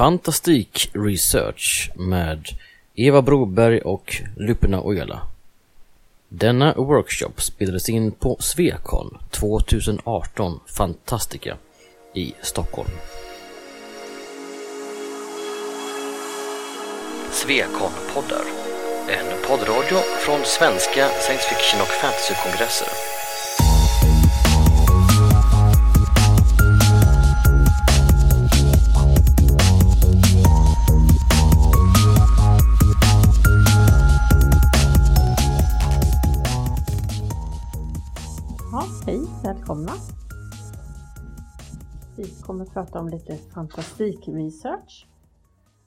Fantastik Research med Eva Broberg och Lupina Ojala. Denna workshop spelades in på Svekon 2018 Fantastica i Stockholm. Svekon-poddar. En poddradio från svenska science fiction och fantasykongresser. Vi kommer prata om lite fantastikresearch.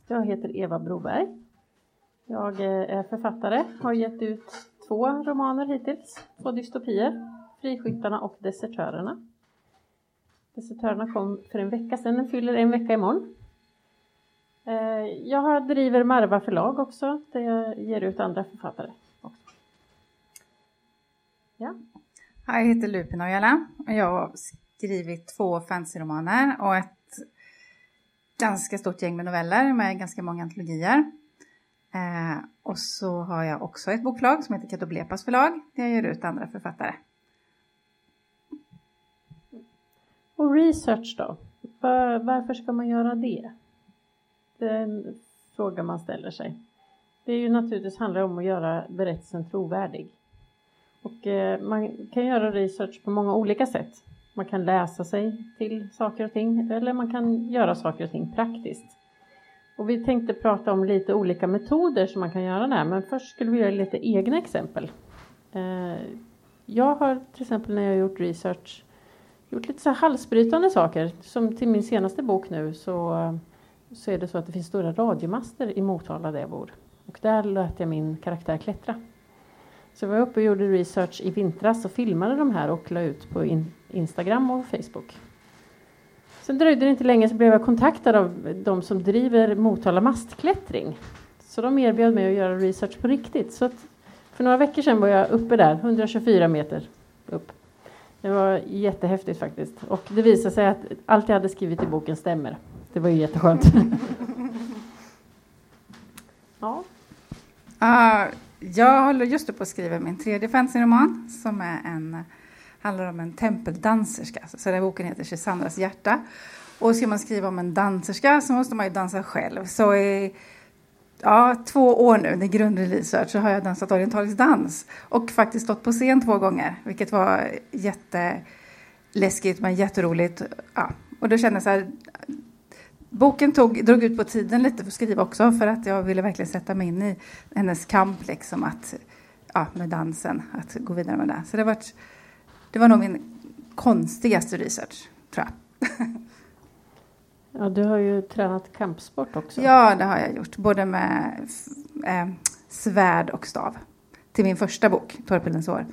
Jag heter Eva Broberg. Jag eh, är författare, har gett ut två romaner hittills, två dystopier, Friskyttarna och Desertörerna. Desertörerna kom för en vecka sedan, den fyller en vecka imorgon. Eh, jag driver Marva förlag också, där jag ger ut andra författare. Också. Ja. Jag heter Lupin Ojala och jag skrivit två fantasyromaner och ett ganska stort gäng med noveller med ganska många antologier. Eh, och så har jag också ett boklag som heter Katoblepas förlag där jag ger ut andra författare. Och research då? Var, varför ska man göra det? Det är en fråga man ställer sig. Det är ju naturligtvis handlar om att göra berättelsen trovärdig. Och eh, man kan göra research på många olika sätt. Man kan läsa sig till saker och ting eller man kan göra saker och ting praktiskt. Och vi tänkte prata om lite olika metoder som man kan göra det här, men först skulle vi göra lite egna exempel. Eh, jag har till exempel när jag har gjort research gjort lite så här halsbrytande saker. Som till min senaste bok nu så, så är det så att det finns stora radiomaster i Motala där jag bor. Och där lät jag min karaktär klättra. Så jag var uppe och gjorde research i vintras och filmade de här och la ut på in Instagram och Facebook. Sen dröjde det inte länge så blev jag kontaktad av de som driver Motala mastklättring. Så de erbjöd mig att göra research på riktigt. Så för några veckor sedan var jag uppe där, 124 meter upp. Det var jättehäftigt faktiskt. Och det visade sig att allt jag hade skrivit i boken stämmer. Det var ju jätteskönt. ja. Uh, jag håller just på att skriva min tredje fantasyroman som är en, handlar om en tempeldanserska. Så den här boken heter Sandras hjärta. Och ska man skriva om en danserska så måste man ju dansa själv. Så i ja, två år nu, i grundlig så har jag dansat orientalisk dans. Och faktiskt stått på scen två gånger, vilket var jätteläskigt men jätteroligt. Ja. Och då kände jag så här, Boken tog, drog ut på tiden lite för att skriva också för att jag ville verkligen sätta mig in i hennes kamp liksom att, ja, med dansen, att gå vidare med det. Så det har varit det var nog min konstigaste research, tror jag. Ja, du har ju tränat kampsport också. Ja, det har jag gjort, både med eh, svärd och stav. Till min första bok, Torpedens år.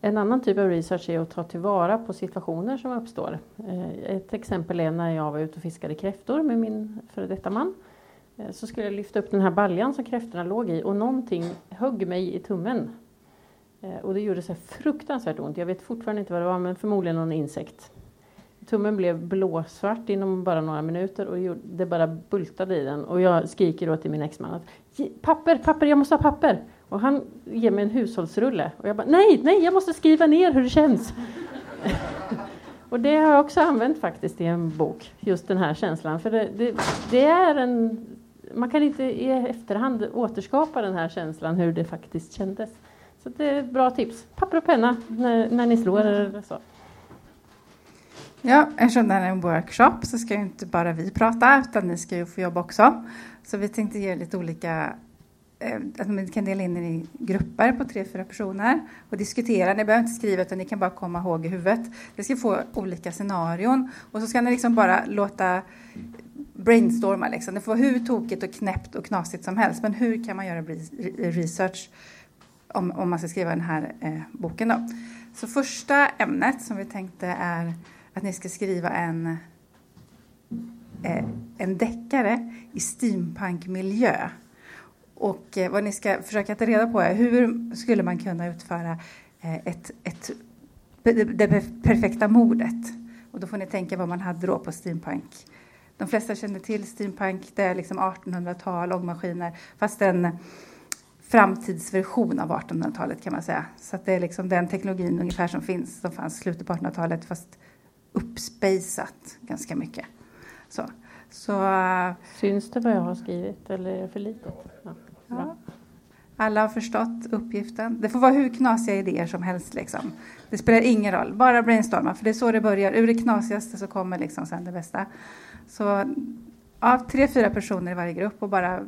En annan typ av research är att ta tillvara på situationer som uppstår. Eh, ett exempel är när jag var ute och fiskade kräftor med min före detta man. Eh, så skulle jag lyfta upp den här baljan som kräftorna låg i och någonting högg mig i tummen. Eh, och det gjorde så fruktansvärt ont. Jag vet fortfarande inte vad det var, men förmodligen någon insekt. Tummen blev blåsvart inom bara några minuter och det bara bultade i den. Och jag skriker då till min exman att papper, papper, jag måste ha papper. Och han ger mig en hushållsrulle. Och jag bara, nej, nej, jag måste skriva ner hur det känns. och det har jag också använt faktiskt i en bok, just den här känslan. För det, det, det, är en... Man kan inte i efterhand återskapa den här känslan, hur det faktiskt kändes. Så det är ett bra tips. Papper och penna när, när ni slår eller så. Ja, eftersom det här är en workshop så ska ju inte bara vi prata, utan ni ska ju få jobba också. Så vi tänkte ge lite olika eh, att man kan dela in er i grupper på tre, fyra personer och diskutera. Ni behöver inte skriva utan ni kan bara komma ihåg i huvudet. Ni ska få olika scenarion och så ska ni liksom bara låta brainstorma. Liksom. Det får vara hur tokigt och knäppt och knasigt som helst. Men hur kan man göra research om, om man ska skriva den här eh, boken? Då? Så första ämnet som vi tänkte är att ni ska skriva en, eh, en deckare i steampunkmiljö. Och eh, vad ni ska försöka ta reda på är hur skulle man kunna utföra eh, ett, ett, det perfekta mordet? Och då får ni tänka vad man hade då på steampunk, de flesta känner till steampunk, det är liksom 1800-tal, ångmaskiner, fast den framtidsversion av 1800-talet kan man säga. Så det är liksom den teknologin ungefär som finns, som fanns i slutet på 1800-talet, fast uppspejsat ganska mycket. Så. Så, Syns det vad jag har skrivit eller är det för litet? Ja. ja. Alla har förstått uppgiften. Det får vara hur knasiga idéer som helst. Liksom. Det spelar ingen roll, bara brainstorma, för det är så det börjar. Ur det knasigaste så kommer liksom sen det bästa. Så ja, tre, fyra personer i varje grupp och bara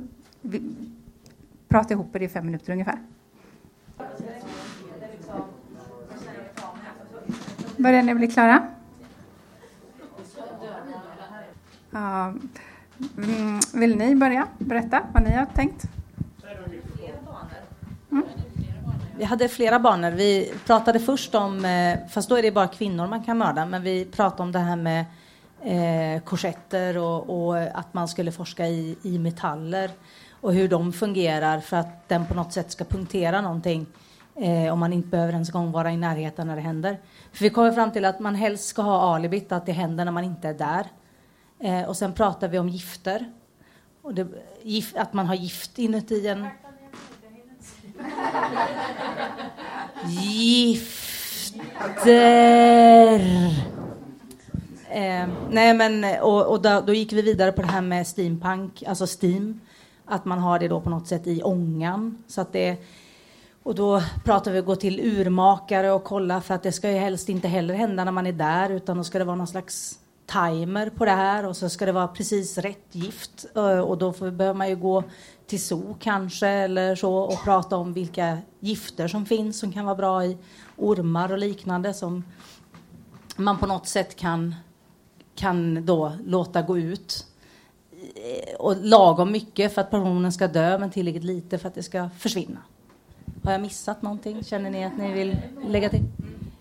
prata ihop er i fem minuter ungefär. Börjar ni bli klara? Ja. Mm, vill ni börja berätta vad ni har tänkt? Mm. Vi hade flera banor. Vi pratade först om, eh, fast då är det bara kvinnor man kan mörda, men vi pratade om det här med eh, korsetter och, och, att man skulle forska i, i metaller och hur de fungerar för att den på något sätt ska punktera någonting eh, om man inte behöver ens gång vara i närheten när det händer. För vi kommer fram till att man helst ska ha alibit, att det händer när man inte är där. Eh, och sen pratar vi om gifter. Och det, gif, att man har gift inuti en... Gifter! Eh, nej men, och, och då, då, gick vi vidare på det här med steampunk, alltså steam. Att man har det då på något sätt i ångan. Så att det, och då pratar vi om att gå till urmakare och kolla för att det ska ju helst inte heller hända när man är där utan då ska det vara någon slags timer på det här och så ska det vara precis rätt gift eh, och då får, behöver man ju gå till zoo kanske eller så och prata om vilka gifter som finns som kan vara bra i ormar och liknande som man på något sätt kan, kan då låta gå ut och lagom mycket för att personen ska dö men tillräckligt lite för att det ska försvinna. Har jag missat någonting? Känner ni att ni vill lägga till?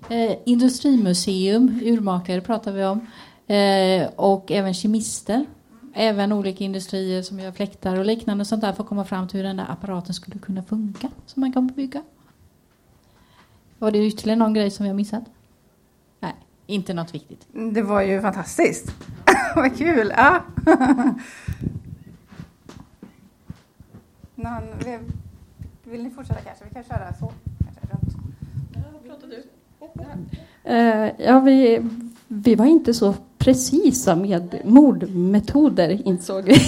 Eh, industrimuseum, urmakare pratar vi om. Eh, och även kemister. Även olika industrier som gör fläktar och liknande sånt där för att komma fram till hur den där apparaten skulle kunna funka som man kan bygga. Var det ytterligare någon grej som vi har missat? Nej, inte något viktigt. Det var ju fantastiskt. Vad kul! Ja. någon, vill, vill ni fortsätta kanske? Vi kan köra så. Kanske, runt. Ja, pratar du? Uh, ja, vi vi var inte så precisa med mordmetoder, insåg vi.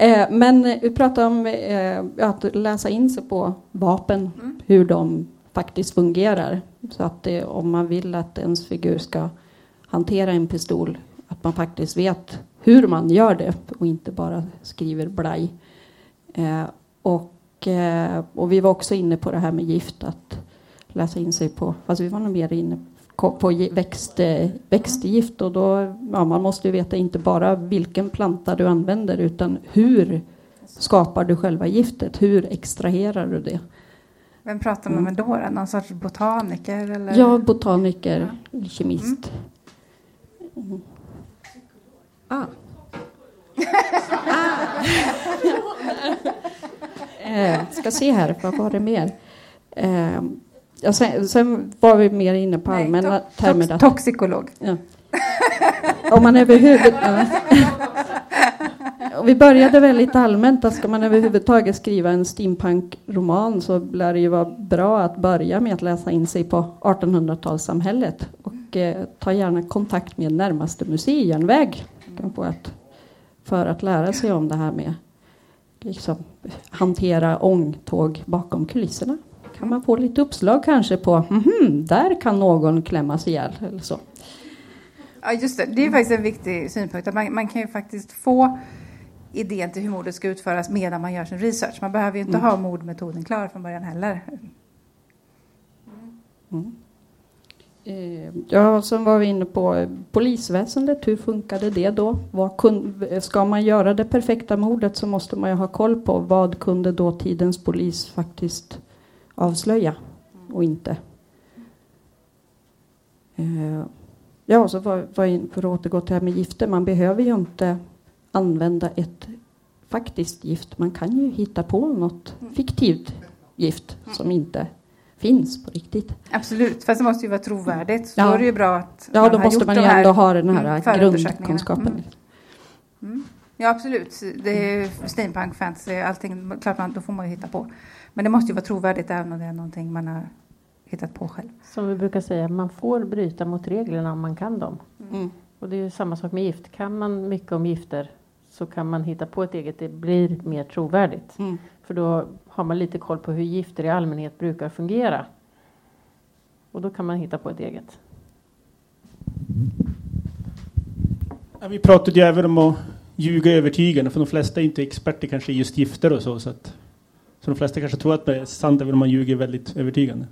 Eh, men vi pratade om eh, att läsa in sig på vapen, mm. hur de faktiskt fungerar. Så att det, om man vill att ens figur ska hantera en pistol, att man faktiskt vet hur man gör det och inte bara skriver blaj. Eh, och, och vi var också inne på det här med gift, att läsa in sig på, fast vi var nog mer inne på växt, växtgift och då, ja, man måste ju veta inte bara vilken planta du använder utan hur skapar du själva giftet? Hur extraherar du det? Vem pratar man med då? Någon sorts botaniker? Eller? Ja, botaniker, ja. kemist. Mm. Ah. ah. eh, ska se här, vad var det mer? Eh, Ja, sen, sen, var vi mer inne på allmänna termer. Tox, toxikolog. Ja. Om man överhuvud... Ja. vi började väldigt allmänt att ska man överhuvudtaget skriva en steampunk-roman så lär det ju vara bra att börja med att läsa in sig på 1800-talssamhället och eh, ta gärna kontakt med närmaste museijärnväg för att lära sig om det här med liksom, hantera ångtåg bakom kulisserna kan man få lite uppslag kanske på mm, där kan någon klämmas ihjäl eller så. Ja, just det. Det är faktiskt en viktig synpunkt. Att man, man kan ju faktiskt få idén till hur mordet ska utföras medan man gör sin research. Man behöver ju inte mm. ha mordmetoden klar från början heller. Mm. Eh, ja, sen var vi inne på polisväsendet. Hur funkade det då? Kun, ska man göra det perfekta mordet så måste man ju ha koll på vad kunde dåtidens polis faktiskt avslöja och inte. Eh, ja, så var, var för att återgå till det här med gifter. Man behöver ju inte använda ett faktiskt gift. Man kan ju hitta på något fiktivt gift som inte finns på riktigt. Absolut, fast det måste ju vara trovärdigt. Så ja. då är det ju bra att Ja, då måste man ju ändå ha den här mm, grundkunskapen. Mm. Mm. Ja, absolut. Det är steampunk, fantasy, allting. Klart man, då får man ju hitta på. Men det måste ju vara trovärdigt även om det är någonting man har hittat på själv. Som vi brukar säga, man får bryta mot reglerna om man kan dem. Mm. Och det är ju samma sak med gift. Kan man mycket om gifter så kan man hitta på ett eget. Det blir mer trovärdigt. För då har man lite koll på hur gifter i allmänhet brukar fungera. Och då kan man hitta på ett eget. Ja, vi pratade ju även om att ljuga övertygande, för de flesta är inte experter kanske i just gifter och så. Så, att, så de flesta kanske tror att det är sant även om man ljuger väldigt övertygande.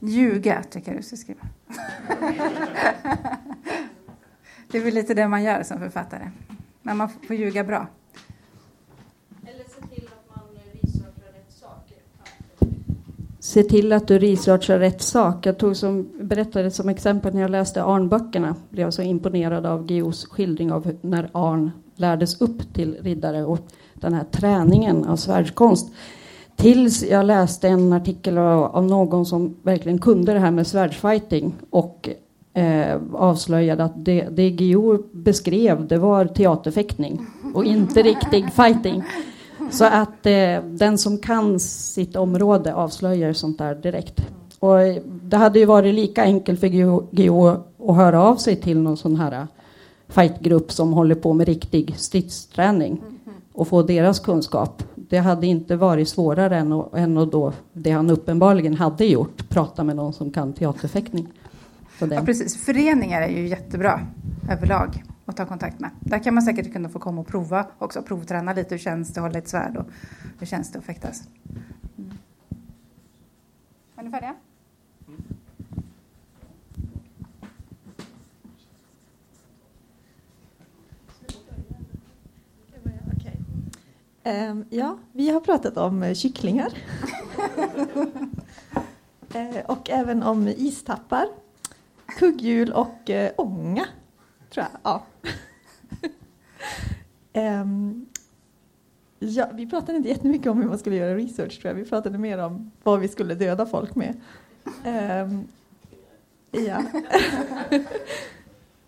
Ljuga, tycker jag du ska skriva. det är väl lite det man gör som författare. Men man får ljuga bra. Eller se till att man researchar rätt saker. Se till att du researchar rätt sak. Jag tog som, berättade som exempel när jag läste Arn-böckerna. Blev jag så imponerad av Guillous skildring av när Arn lärdes upp till riddare och den här träningen av svärdskonst. Tills jag läste en artikel av, av någon som verkligen kunde det här med svärdsfighting och eh, avslöjade att det, det Geo beskrev det var teaterfäktning och inte riktig fighting. Så att eh, den som kan sitt område avslöjar sånt där direkt. Och eh, det hade ju varit lika enkelt för Geo att höra av sig till någon sån här eh, fightgrupp som håller på med riktig stridsträning och få deras kunskap. Det hade inte varit svårare än att, än att då, det han uppenbarligen hade gjort, prata med någon som kan teaterfäktning. Ja, precis. Föreningar är ju jättebra överlag att ta kontakt med. Där kan man säkert kunna få komma och prova också, provträna lite hur känns det att hålla ett svärd och hur känns det att fäktas. Mm. Är ni färdiga? Ehm, ja, vi har pratat om eh, kycklingar. Eh, och även om istappar, kugghjul och eh, ånga, tror jag. Ja. Ehm, ja, vi pratade inte jättemycket om hur man skulle göra research, tror jag. Vi pratade mer om vad vi skulle döda folk med. Ehm, ja.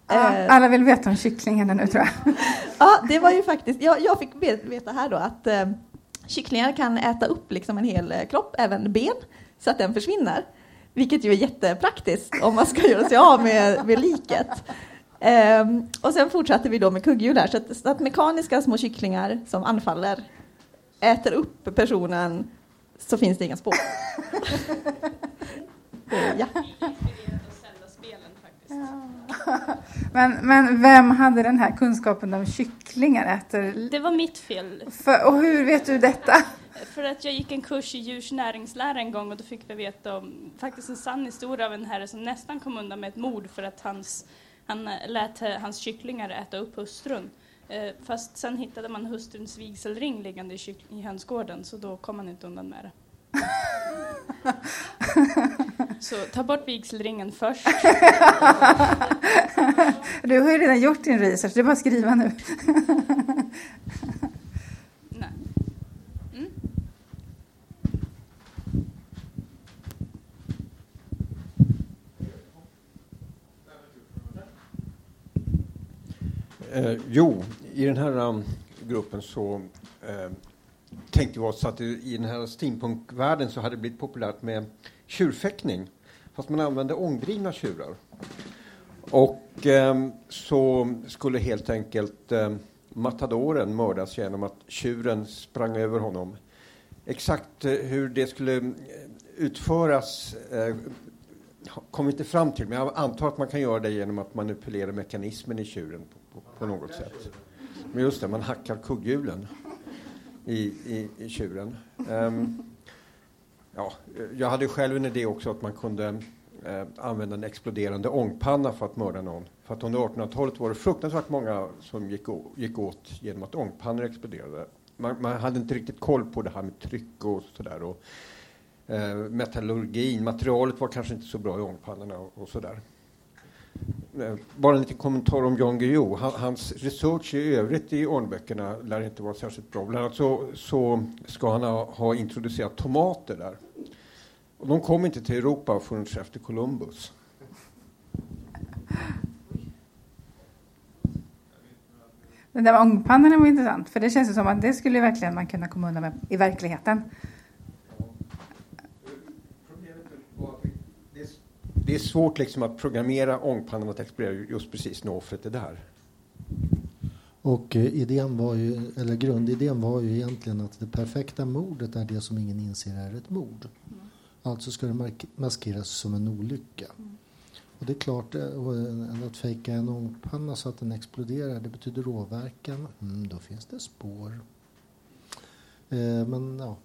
Ja, Eh, alla vill veta om kycklingarna nu tror jag. Ja, det var ju faktiskt, jag, jag fick ve- veta här då att eh, kycklingar kan äta upp liksom en hel eh, kropp, även ben, så att den försvinner. Vilket ju är jättepraktiskt om man ska göra sig av med, med liket. Ehm, och sen fortsatte vi då med kugghjul här, så att, så att mekaniska små kycklingar som anfaller äter upp personen så finns det inga spår. Ja. Men, men vem hade den här kunskapen om kycklingar äter? Det var mitt fel. För, och hur vet du detta? För att jag gick en kurs i djurs näringslära en gång och då fick vi veta om faktiskt en sann historia av en herre som nästan kom undan med ett mord för att hans, han eh, lät eh, hans kycklingar äta upp hustrun. Eh, Fast sen hittade man hustruns vigselring liggande i, i hönsgården så då kom han inte undan med det. Så ta bort vigselringen först. Du har ju redan gjort din research, det är bara att skriva nu. Eh, jo, i den här um, gruppen så eh, tänkte vi oss att det, i den här steampunkvärlden så hade det blivit populärt med tjurfäktning. Fast man använde ångdrivna tjurar. Och eh, så skulle helt enkelt eh, matadoren mördas genom att tjuren sprang över honom. Exakt eh, hur det skulle eh, utföras eh, kom vi inte fram till, men jag antar att man kan göra det genom att manipulera mekanismen i tjuren på, något sätt. Men just det, man hackar kugghjulen i, i, i tjuren. Um, ja, jag hade själv en idé också att man kunde eh, använda en exploderande ångpanna för att mörda någon. För att under 1800-talet var det fruktansvärt många som gick, gick åt genom att ångpannor exploderade. Man, man hade inte riktigt koll på det här med tryck och sådär. Och, eh, metallurgin, materialet var kanske inte så bra i ångpannorna och, och sådär. Eh, bara en liten kommentar om Jan Guillou. Hans research i övrigt i ormböckerna lär inte vara särskilt bra. Bland annat så, så ska han ha, ha introducerat tomater där. Och de kom inte till Europa förrän efter Columbus. Den där ångpannorna var intressant, för det känns som att det skulle verkligen man kunna komma undan med i verkligheten. Det är svårt liksom att programmera ångpannan att explodera just precis när offret är där. Och eh, idén var ju, eller grundidén var ju egentligen att det perfekta mordet är det som ingen inser är ett mord. Mm. Alltså ska det maskeras som en olycka. Mm. Och det är klart, eh, att fejka en ångpanna så att den exploderar, det betyder råverkan. Mm, då finns det spår. Eh, men ja,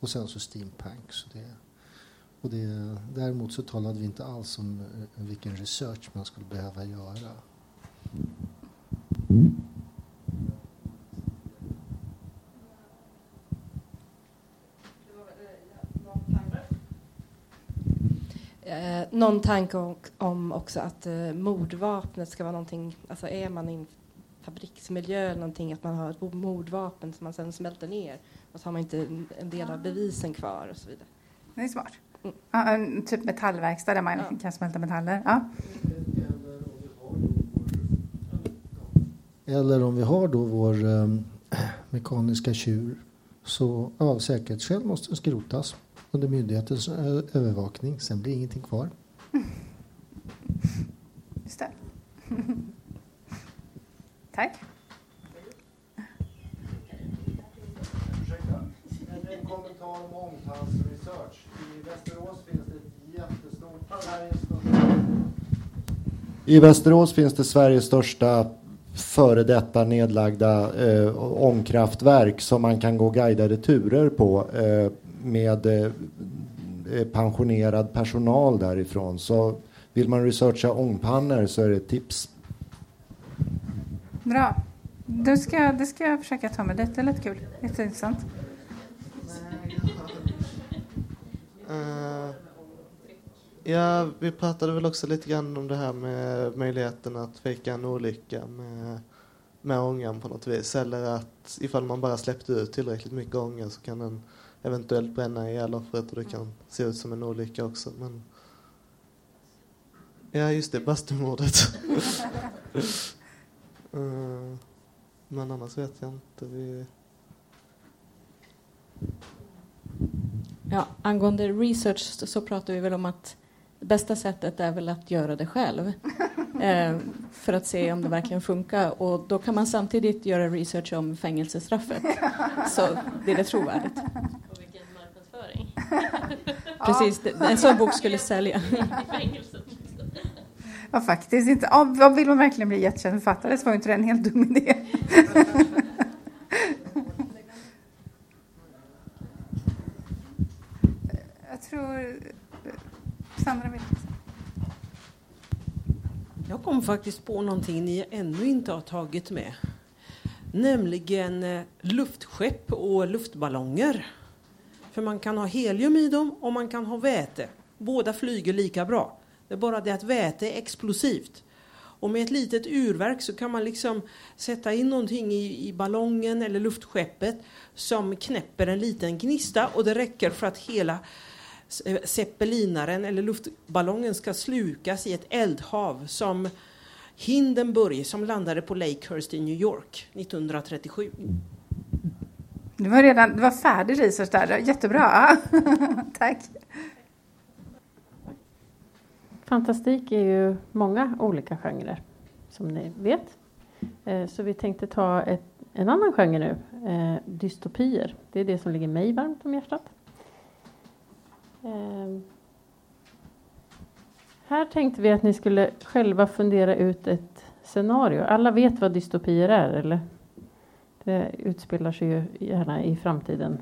och sen så steampunk. Så det, och det, däremot så talade vi inte alls om eh, vilken research man skulle behöva göra. Eh, någon tanke om, om också att eh, mordvapnet ska vara någonting, alltså är man i en fabriksmiljö eller någonting, att man har ett mordvapen som man sen smälter ner och så har man inte en del av bevisen kvar och så vidare. Det är smart. Mm. Ja, en typ metallverkstad där man ja. kan smälta metaller. Ja. Eller om vi har då vår um, mekaniska tjur så av säkerhetsskäl måste den skrotas under myndighetens övervakning. Sen blir ingenting kvar. Just det. Tack. En kommentar om Ångtals Research. I Västerås finns det ett jättestort... I Västerås finns det Sveriges största före detta nedlagda eh, ångkraftverk som man kan gå guidade turer på eh, med eh, pensionerad personal därifrån. Så vill man researcha ångpannor så är det ett tips. Bra. Det ska, det ska jag försöka ta med. Det lät kul. Jätteintressant. Uh, ja, vi pratade väl också lite grann om det här med möjligheten att fejka en olycka med, med ångan på något vis. Eller att ifall man bara släppte ut tillräckligt mycket ånga så kan den eventuellt bränna ihjäl offret och det kan se ut som en olycka också. Men... Ja, just det, bastumordet. uh, men annars vet jag inte. Vi... Ja, angående research så, så pratar vi väl om att bästa sättet är väl att göra det själv. Eh, för att se om det verkligen funkar. Och då kan man samtidigt göra research om fängelsestraffet. Så det är det trovärdigt. Precis, en sån bok skulle sälja. Ja, faktiskt inte. Vill man verkligen bli jättekänd författare så var inte det en helt dum idé. Jag tror... Sandra vill Jag kom faktiskt på någonting ni ännu inte har tagit med. Nämligen eh, luftskepp och luftballonger. För man kan ha helium i dem och man kan ha väte. Båda flyger lika bra. Det är bara det att väte är explosivt. Och med ett litet urverk så kan man liksom sätta in någonting i, i ballongen eller luftskeppet som knäpper en liten gnista och det räcker för att hela eh, zeppelinaren eller luftballongen ska slukas i ett eldhav som Hindenburg som landade på Lakehurst i New York 1937. Det var redan det var färdig research där. Jättebra. Tack. Fantastik är ju många olika genrer, som ni vet. Eh, så vi tänkte ta ett, en annan genre nu, eh, dystopier. Det är det som ligger mig varmt om hjärtat. Här tänkte vi att ni skulle själva fundera ut ett scenario. Alla vet vad dystopier är, eller? Det utspelar sig ju gärna i framtiden.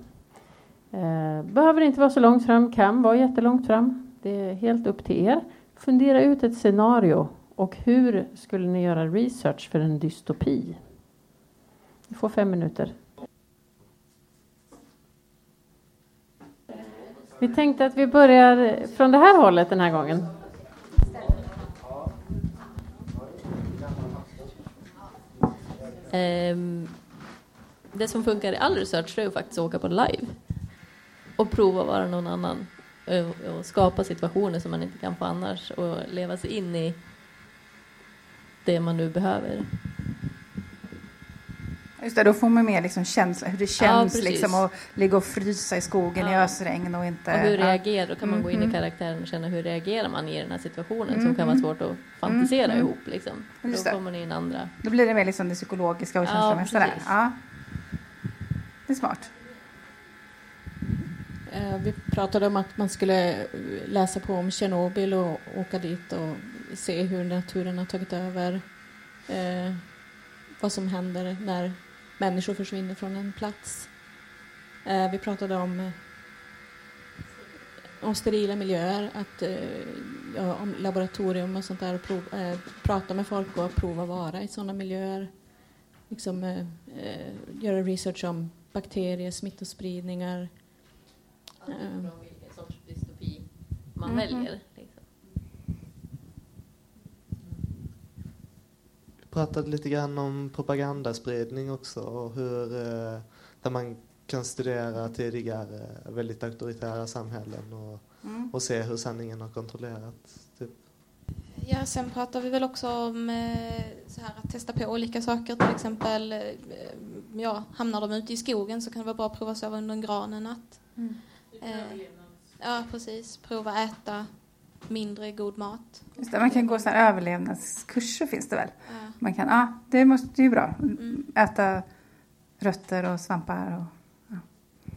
Eh, behöver inte vara så långt fram, kan vara jättelångt fram. Det är helt upp till er. Fundera ut ett scenario och hur skulle ni göra research för en dystopi? Ni får fem minuter. Vi tänkte att vi börjar från det här hållet den här gången. Um, det som funkar i all research är att faktiskt att åka på live. Och prova att vara någon annan. Och skapa situationer som man inte kan få annars. Och leva sig in i det man nu behöver. Just det, då får man mer liksom känsla, hur det känns precis. liksom att ligga och frysa i skogen i Ja. ösregn och inte... Och hur ja. reagerar, då kan man gå in i Mhm. karaktären och känna hur reagerar man i den här situationen som kan vara Mhm. svårt att fantisera Mm, mm. ihop liksom. Just Då kommer ni in andra. Då blir det mer liksom det psykologiska och Ja, känslomässiga precis. Ja. Det är smart. Eh, Vi pratade om att man skulle eh, läsa på om Tjernobyl och åka dit och se hur naturen har tagit över. Eh, vad som händer när människor försvinner från en plats. Eh, vi pratade om, eh, om sterila miljöer, att, eh, om laboratorium och sånt där. Och prov, eh, prata med folk och prova vara i sådana miljöer. Liksom, eh, eh, göra research om bakterier, smittospridningar. Eh, vilken sorts dystopi man Mhm. väljer. Liksom. Vi pratade lite grann om propagandaspridning också och hur eh, där man kan studera tidigare väldigt auktoritära samhällen och, Mm. och se hur sanningen har kontrollerats. Typ. Ja, sen pratar vi väl också om eh, så här, att testa på olika saker. Till exempel, eh, ja, hamnar de ute i skogen så kan det vara bra att prova att sova under en gran en natt. Mm. Eh, ja, precis. Prova äta mindre god mat. Just det, man kan gå så här överlevnadskurser finns det väl? Ja. Man kan, ja, det måste det är ju bra. Mm. Äta rötter och svampar och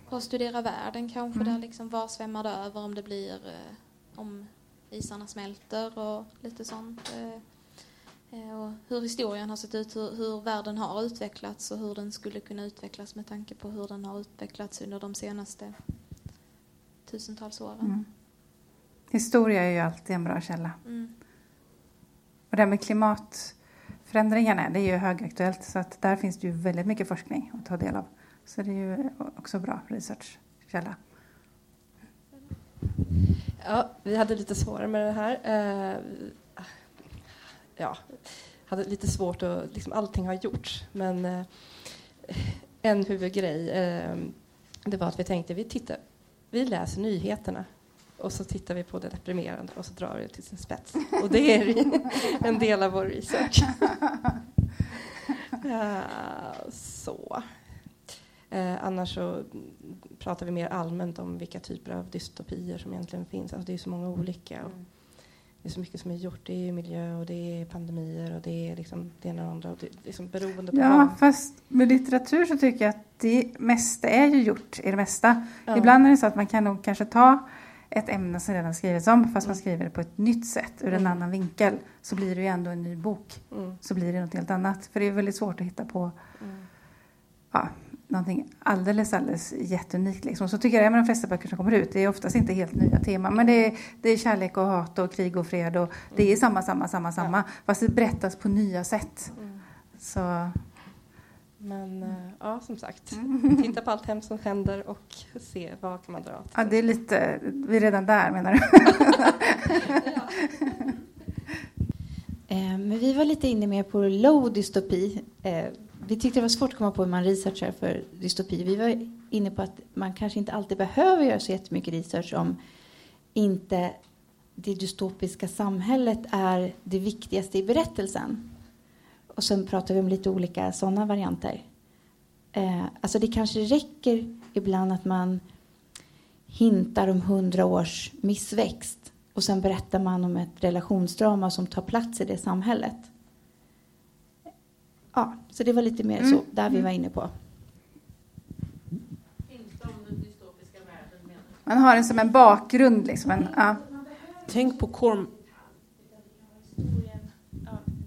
Och studera världen kanske, Mm. där liksom var svämmar det över om det blir, eh, om isarna smälter och lite sånt. Eh, eh, och hur historien har sett ut, hur, hur världen har utvecklats och hur den skulle kunna utvecklas med tanke på hur den har utvecklats under de senaste tusentals åren. mm. Historia är ju alltid en bra källa. Mm. Och det här med klimatförändringarna, det är ju högaktuellt så att där finns det ju väldigt mycket forskning att ta del av. Så det är ju också bra researchkälla. Ja, vi hade lite svårare med det här. Eh, ja, hade lite svårt att... Liksom, allting har gjorts, men eh, en huvudgrej eh, det var att vi tänkte vi tittar, vi läser nyheterna och så tittar vi på det deprimerande och så drar vi det till sin spets. Och det är en del av vår research. Ja, så. Eh, annars så pratar vi mer allmänt om vilka typer av dystopier som egentligen finns. Alltså det är så många olika. Och det är så mycket som är gjort. Det är miljö och det är pandemier och det är liksom det ena och andra. Och det är liksom beroende på Ja, vad. fast med litteratur så tycker jag att det mesta är ju gjort i det mesta. Ja. Ibland är det så att man kan nog kanske ta ett ämne som redan skrivits om fast man skriver det på ett nytt sätt ur en Mm. annan vinkel så blir det ju ändå en ny bok. Mm. Så blir det något helt annat. För det är väldigt svårt att hitta på Mm. ja, någonting alldeles, alldeles jätteunikt. Liksom. Så tycker jag med de flesta böcker som kommer ut. Det är oftast inte helt nya teman. Men det är, det är kärlek och hat och krig och fred. Och det är samma, samma, samma, samma. Fast det berättas på nya sätt. Mm. Så Men eh, ja, som sagt, Mm. titta på allt hemskt som händer och se vad kan man dra. ja, det är lite, vi är redan där menar du? Eh, Men vi var lite inne mer på low dystopi. Eh, Vi tyckte det var svårt att komma på hur man researchar för dystopi. Vi var inne på att man kanske inte alltid behöver göra så jättemycket research om inte det dystopiska samhället är det viktigaste i berättelsen. Och sen pratar vi om lite olika sådana varianter. Eh, Alltså det kanske räcker ibland att man hintar om hundra års missväxt och sen berättar man om ett relationsdrama som tar plats i det samhället. Ja, så det var lite mer så Mm. där vi Mm. var inne på. Man har den som en bakgrund. Liksom. En, ja. Tänk på Corm...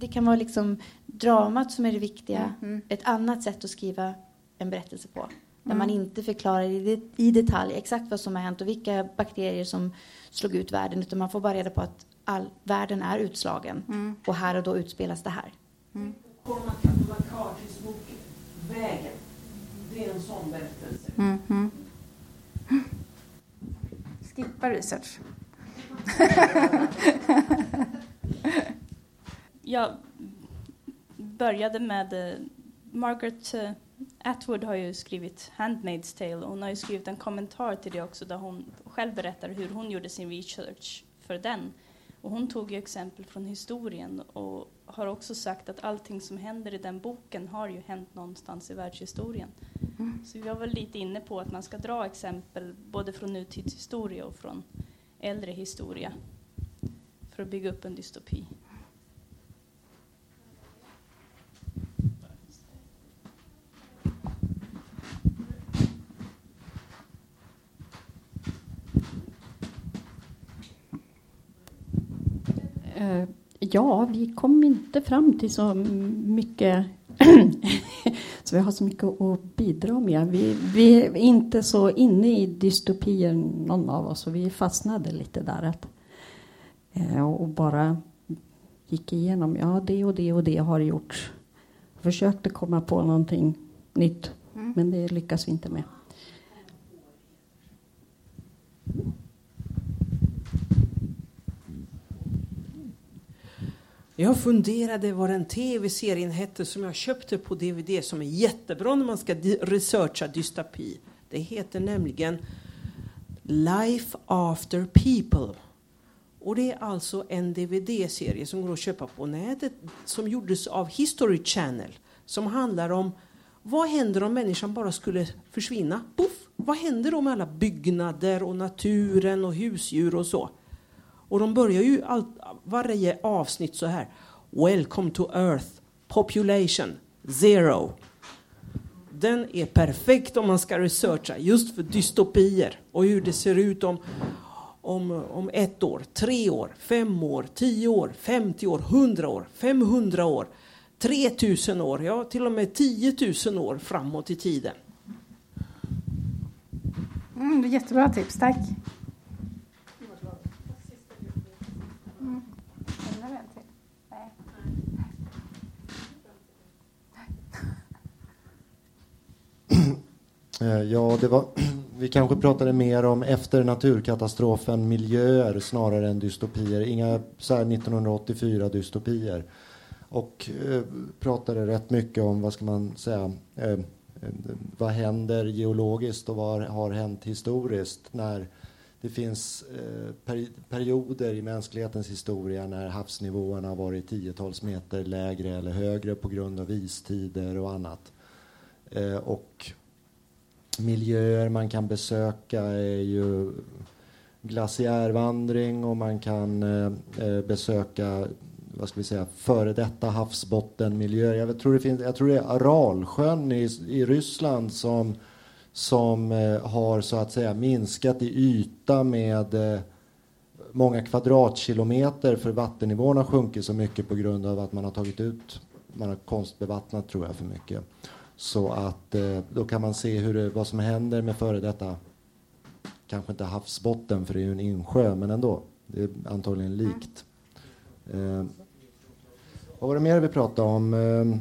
Det kan vara liksom dramat som är det viktiga. Mm. Ett annat sätt att skriva en berättelse på. Där Mm. man inte förklarar i, det, i detalj exakt vad som har hänt och vilka bakterier som slog ut världen. Utan man får bara reda på att all, världen är utslagen. Mm. Och här och då utspelas det här. Cormac McCarthys bok Vägen. Det är en sån berättelse. Mm, mm. Skippa research. Jag började med... eh, Margaret eh, Atwood har ju skrivit Handmaid's Tale och hon har ju skrivit en kommentar till det också där hon själv berättar hur hon gjorde sin research för den. Och hon tog ju exempel från historien och har också sagt att allting som händer i den boken har ju hänt någonstans i världshistorien. Mm. Så vi var väl lite inne på att man ska dra exempel både från nutidshistoria och från äldre historia för att bygga upp en dystopi. Ja, vi kom inte fram till så mycket så vi har så mycket att bidra med. Vi, vi är inte så inne i dystopier någon av oss och vi fastnade lite där. Att, eh, och bara gick igenom, ja det och det och det har gjorts. Försökte komma på någonting nytt, Mm. men det lyckas vi inte med. Jag funderade vad den tv-serien hette som jag köpte på DVD som är jättebra när man ska researcha dystopi. Det heter nämligen Life After People. Och det är alltså en DVD-serie som går att köpa på nätet som gjordes av History Channel som handlar om vad händer om människan bara skulle försvinna? Puff! Vad händer då med alla byggnader och naturen och husdjur och så? Och de börjar ju allt, varje avsnitt så här. Welcome to Earth. Population zero. Den är perfekt om man ska researcha just för dystopier och hur det ser ut om, om, om ett år, tre år, fem år, tio år, femtio år, hundra år, femhundra år, tretusen år, ja till och med tiotusen år framåt i tiden. Mm, jättebra tips, tack. Mm. Lämnar vi en till? Nej. Eh, Eh, ja, det var, vi kanske pratade mer om efter naturkatastrofen miljöer snarare än dystopier. Inga så 1984 dystopier. Och eh, pratade rätt mycket om, vad ska man säga, eh, eh, vad händer geologiskt och vad har hänt historiskt när det finns eh, perioder i mänsklighetens historia när havsnivåerna har varit tiotals meter lägre eller högre på grund av istider och annat. Eh, och miljöer man kan besöka är ju glaciärvandring och man kan eh, eh, besöka vad ska vi säga, före detta havsbottenmiljöer. Jag tror det, finns, jag tror det är Aralsjön i, i Ryssland som, som eh, har så att säga minskat i yta med eh, många kvadratkilometer för vattennivån har sjunkit så mycket på grund av att man har tagit ut, man har konstbevattnat tror jag för mycket. Så att eh, då kan man se hur det, vad som händer med före detta, kanske inte havsbotten för det är ju en insjö, men ändå. Det är antagligen likt. Eh, vad var det mer vi pratade om? Eh,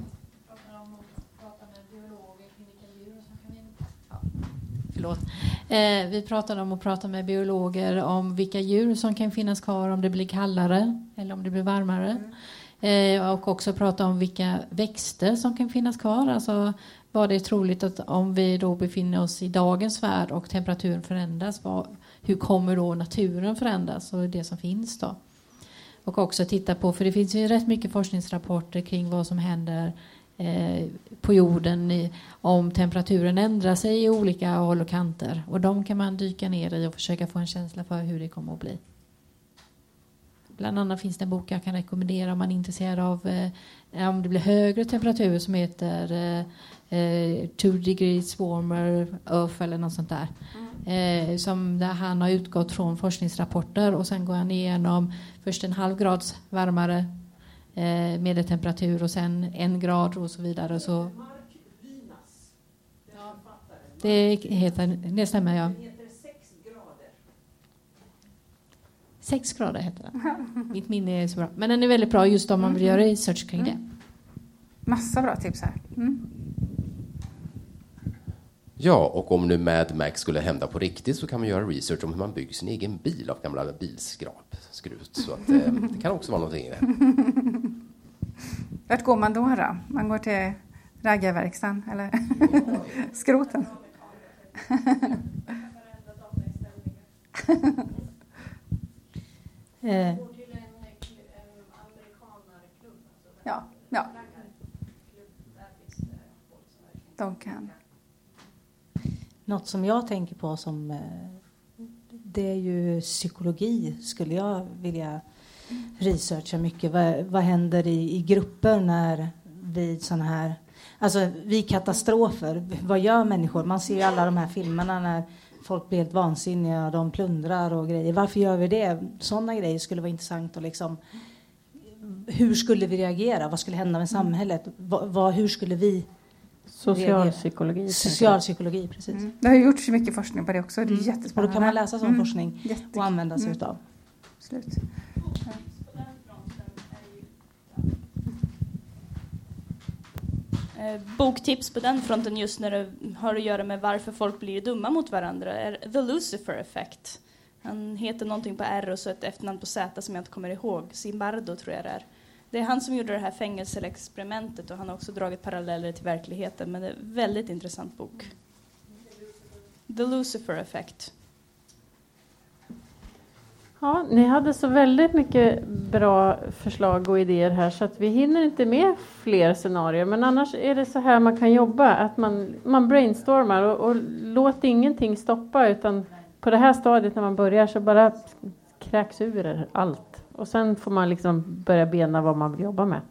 Förlåt. Eh, vi pratade om att prata med biologer om vilka djur som kan finnas kvar om det blir kallare eller om det blir varmare. Eh, och också prata om vilka växter som kan finnas kvar. Alltså vad det är troligt att om vi då befinner oss i dagens värld och temperaturen förändras, vad, hur kommer då naturen förändras och det som finns då? Och också titta på, för det finns ju rätt mycket forskningsrapporter kring vad som händer eh, på jorden i, om temperaturen ändrar sig i olika håll och kanter. Och de kan man dyka ner i och försöka få en känsla för hur det kommer att bli. Bland annat finns det en bok jag kan rekommendera om man är intresserad av eh, om det blir högre temperatur som heter eh, eh, Two degrees warmer Earth eller något sånt där. Eh, som där han har utgått från forskningsrapporter och sen går han igenom först en halv grads varmare eh, medeltemperatur och sen en grad och så vidare. Så det heter, det stämmer ja. Sex grader heter den. Mitt minne är så bra. Men den är väldigt bra just om man vill göra research kring det. Massa bra tips här. Mm. Ja, och om nu Mad Max skulle hända på riktigt så kan man göra research om hur man bygger sin egen bil av gamla bilskrap, skrut. Så att, eh, det kan också vara någonting i det. Vart går man då? då? Man går till raggarverkstan eller skroten? Eh, Ja, ja. De kan. Något som jag tänker på som eh, det är ju psykologi skulle jag vilja researcha mycket. Vad, vad händer i, i grupper när vid sådana här, alltså vid katastrofer, vad gör människor? Man ser ju alla de här filmerna när folk blir helt vansinniga, de plundrar och grejer. Varför gör vi det? Sådana grejer skulle vara intressant att liksom hur skulle vi reagera? Vad skulle hända med samhället? Vad, vad, hur skulle vi Socialpsykologi. Socialpsykologi, precis. Mm. Det har gjorts mycket forskning på det också. Det är Mm. jättespännande. Och då kan man läsa sån Mm. forskning Jättekul. och använda sig Mm. utav. Absolut. Eh, boktips på den fronten just när det har att göra med varför folk blir dumma mot varandra är The Lucifer Effect. Han heter någonting på R och så ett efternamn på Z som jag inte kommer ihåg. Zimbardo tror jag det är. Det är han som gjorde det här fängelseexperimentet och han har också dragit paralleller till verkligheten. Men det är en väldigt intressant bok. The Lucifer Effect. Ja, ni hade så väldigt mycket bra förslag och idéer här så att vi hinner inte med fler scenarier. Men annars är det så här man kan jobba, att man, man brainstormar och, och låt ingenting stoppa utan på det här stadiet när man börjar så bara kräks ur allt. Och sen får man liksom börja bena vad man vill jobba med.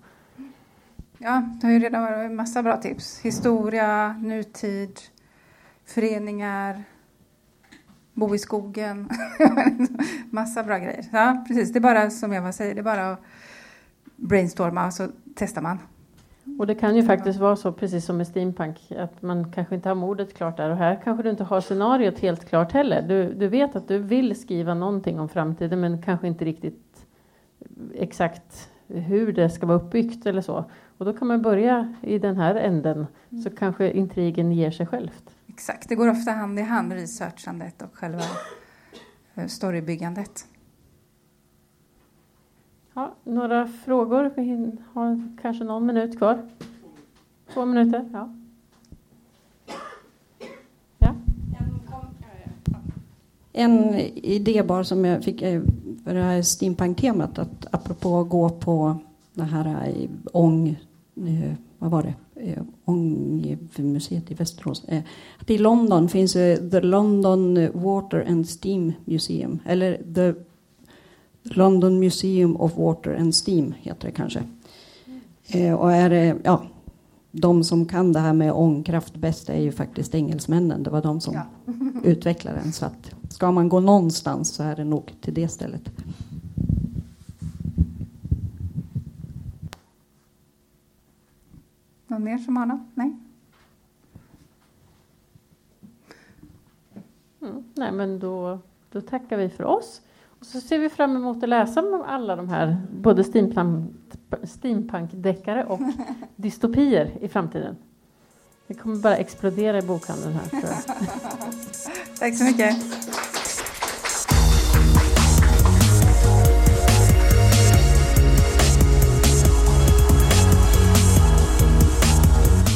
Ja, det har ju redan varit en massa bra tips. Historia, nutid, föreningar, bo i skogen. massa bra grejer. Ja, precis. Det är bara som Eva säger, det är bara att brainstorma och så testar man. Och det kan ju faktiskt vara så, precis som med steampunk, att man kanske inte har modet klart där och här kanske du inte har scenariot helt klart heller. Du, du vet att du vill skriva någonting om framtiden men kanske inte riktigt exakt hur det ska vara uppbyggt eller så. Och då kan man börja i den här änden så kanske intrigen ger sig självt. Exakt, det går ofta hand i hand, researchandet och själva eh, storybyggandet. Ja, några frågor? Vi har kanske någon minut kvar. Två minuter? Ja. En idé bara som jag fick eh, för det här steampunk-temat, att apropå gå på det här eh, ång, vad var det, Eh, ångmuseet i Västerås. Eh, Att i London finns eh, The London Water and Steam Museum, eller The London Museum of Water and Steam heter det kanske. Eh, Och är det, ja, de som kan det här med ångkraft bäst är ju faktiskt engelsmännen. Det var de som Ja. utvecklade den. Så att ska man gå någonstans så är det nog till det stället. Någon mer som har något? Nej? Mm. Nej, men då, då tackar vi för oss. Och så ser vi fram emot att läsa om alla de här, både steampunk, steampunk-deckare och dystopier i framtiden. Det kommer bara explodera i bokhandeln här, tror jag. Tack så mycket.